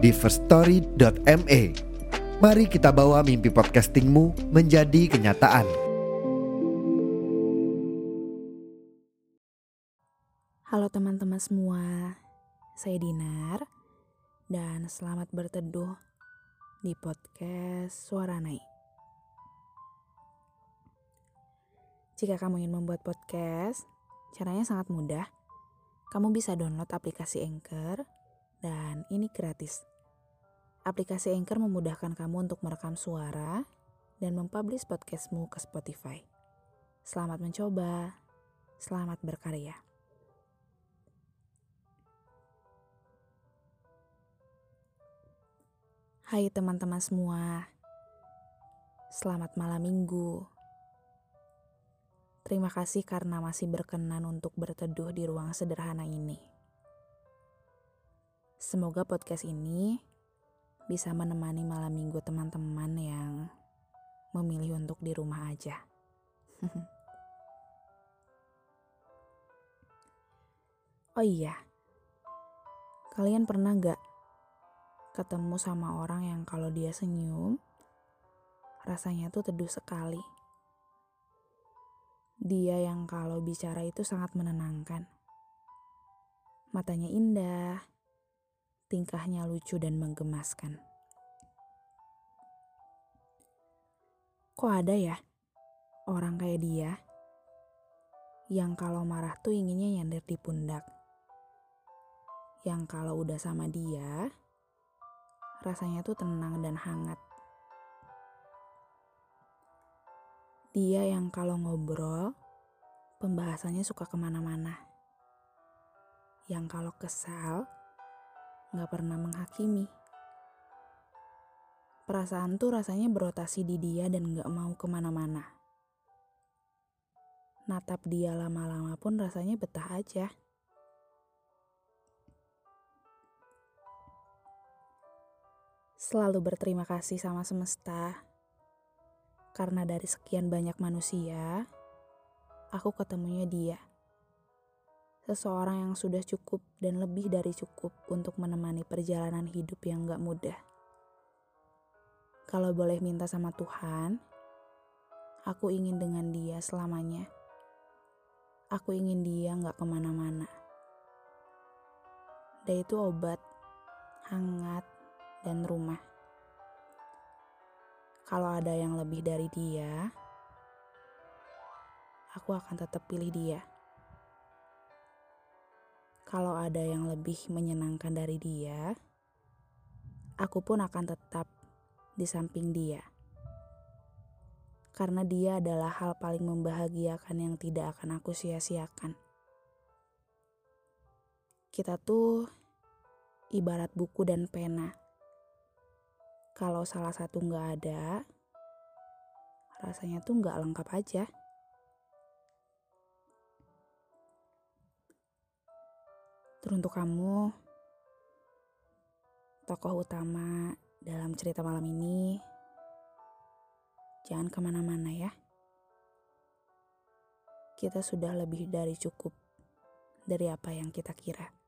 di firststory.me. Mari kita bawa mimpi podcastingmu menjadi kenyataan. Halo teman-teman semua, saya Dinar dan selamat berteduh di podcast Suara Naik. Jika kamu ingin membuat podcast, caranya sangat mudah. Kamu bisa download aplikasi Anchor dan ini gratis. Aplikasi Anchor memudahkan kamu untuk merekam suara dan mempublish podcastmu ke Spotify. Selamat mencoba, selamat berkarya. Hai teman-teman semua, selamat malam minggu. Terima kasih karena masih berkenan untuk berteduh di ruang sederhana ini. Semoga podcast ini bisa menemani malam minggu teman-teman yang memilih untuk di rumah aja. oh iya, kalian pernah gak ketemu sama orang yang kalau dia senyum, rasanya tuh teduh sekali. Dia yang kalau bicara itu sangat menenangkan. Matanya indah, tingkahnya lucu dan menggemaskan. Kok ada ya orang kayak dia yang kalau marah tuh inginnya nyender di pundak. Yang kalau udah sama dia, rasanya tuh tenang dan hangat. Dia yang kalau ngobrol, pembahasannya suka ke mana-mana. Yang kalau kesal, gak pernah menghakimi. Perasaan tuh rasanya berotasi di dia dan gak mau ke mana-mana. Natap dia lama-lama pun rasanya betah aja. Selalu berterima kasih sama semesta. Karena dari sekian banyak manusia, aku ketemunya dia. Seseorang yang sudah cukup dan lebih dari cukup untuk menemani perjalanan hidup yang gak mudah. Kalau boleh minta sama Tuhan, aku ingin dengan dia selamanya. Aku ingin dia gak ke mana-mana. Dia itu obat, hangat, dan rumah. Kalau ada yang lebih dari dia, aku akan tetap pilih dia. Kalau ada yang lebih menyenangkan dari dia, aku pun akan tetap di samping dia. Karena dia adalah hal paling membahagiakan yang tidak akan aku sia-siakan. Kita tuh ibarat buku dan pena kalau salah satu nggak ada, rasanya tuh nggak lengkap aja. Teruntuk kamu, tokoh utama dalam cerita malam ini, jangan ke mana-mana ya. Kita sudah lebih dari cukup dari apa yang kita kira.